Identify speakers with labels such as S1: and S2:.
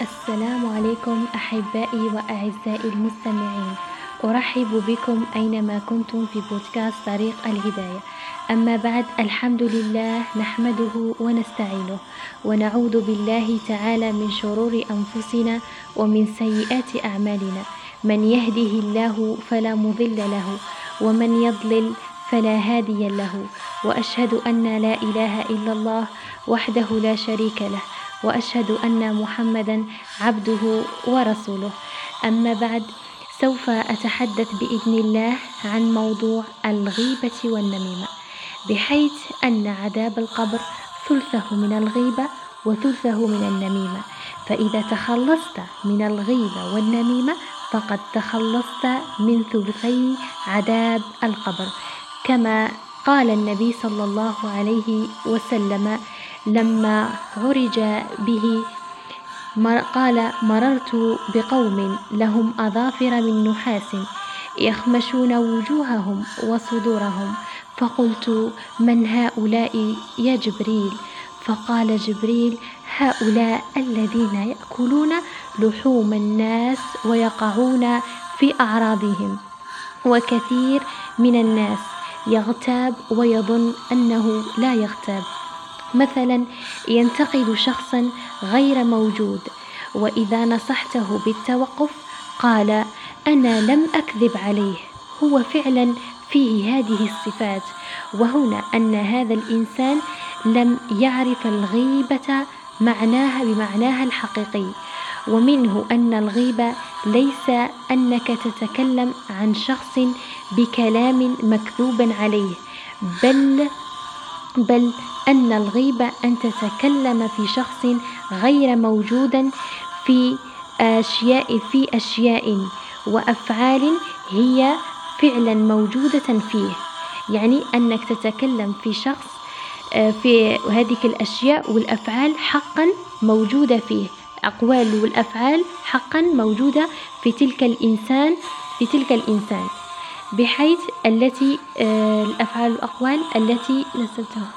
S1: السلام عليكم أحبائي وأعزائي المستمعين. أرحب بكم أينما كنتم في بودكاست طريق الهداية. أما بعد الحمد لله نحمده ونستعينه. ونعوذ بالله تعالى من شرور أنفسنا ومن سيئات أعمالنا. من يهده الله فلا مضل له ومن يضلل فلا هادي له. وأشهد أن لا إله إلا الله وحده لا شريك له. وأشهد أن محمدا عبده ورسوله. أما بعد سوف أتحدث بإذن الله عن موضوع الغيبة والنميمة. بحيث أن عذاب القبر ثلثه من الغيبة وثلثه من النميمة. فإذا تخلصت من الغيبة والنميمة فقد تخلصت من ثلثي عذاب القبر. كما قال النبي صلى الله عليه وسلم لما عرج به قال مررت بقوم لهم أظافر من نحاس يخمشون وجوههم وصدورهم فقلت من هؤلاء يا جبريل؟ فقال جبريل هؤلاء الذين يأكلون لحوم الناس ويقعون في أعراضهم وكثير من الناس يغتاب ويظن أنه لا يغتاب. مثلا ينتقد شخصا غير موجود وإذا نصحته بالتوقف قال أنا لم أكذب عليه. هو فعلا فيه هذه الصفات. وهنا أن هذا الإنسان لم يعرف الغيبة معناها بمعناها الحقيقي ومنه أن الغيبة ليس أنك تتكلم عن شخص بكلام مكذوب عليه بل بل أن الغيبة أن تتكلم في شخص غير موجود في أشياء في أشياء وأفعال هي فعلا موجودة فيه. يعني أنك تتكلم في شخص آه، في هذه الأشياء والأفعال حقا موجودة فيه. أقوال والأفعال حقا موجودة في تلك الإنسان في تلك الإنسان. بحيث التي آه، الأفعال والأقوال التي نزلتها.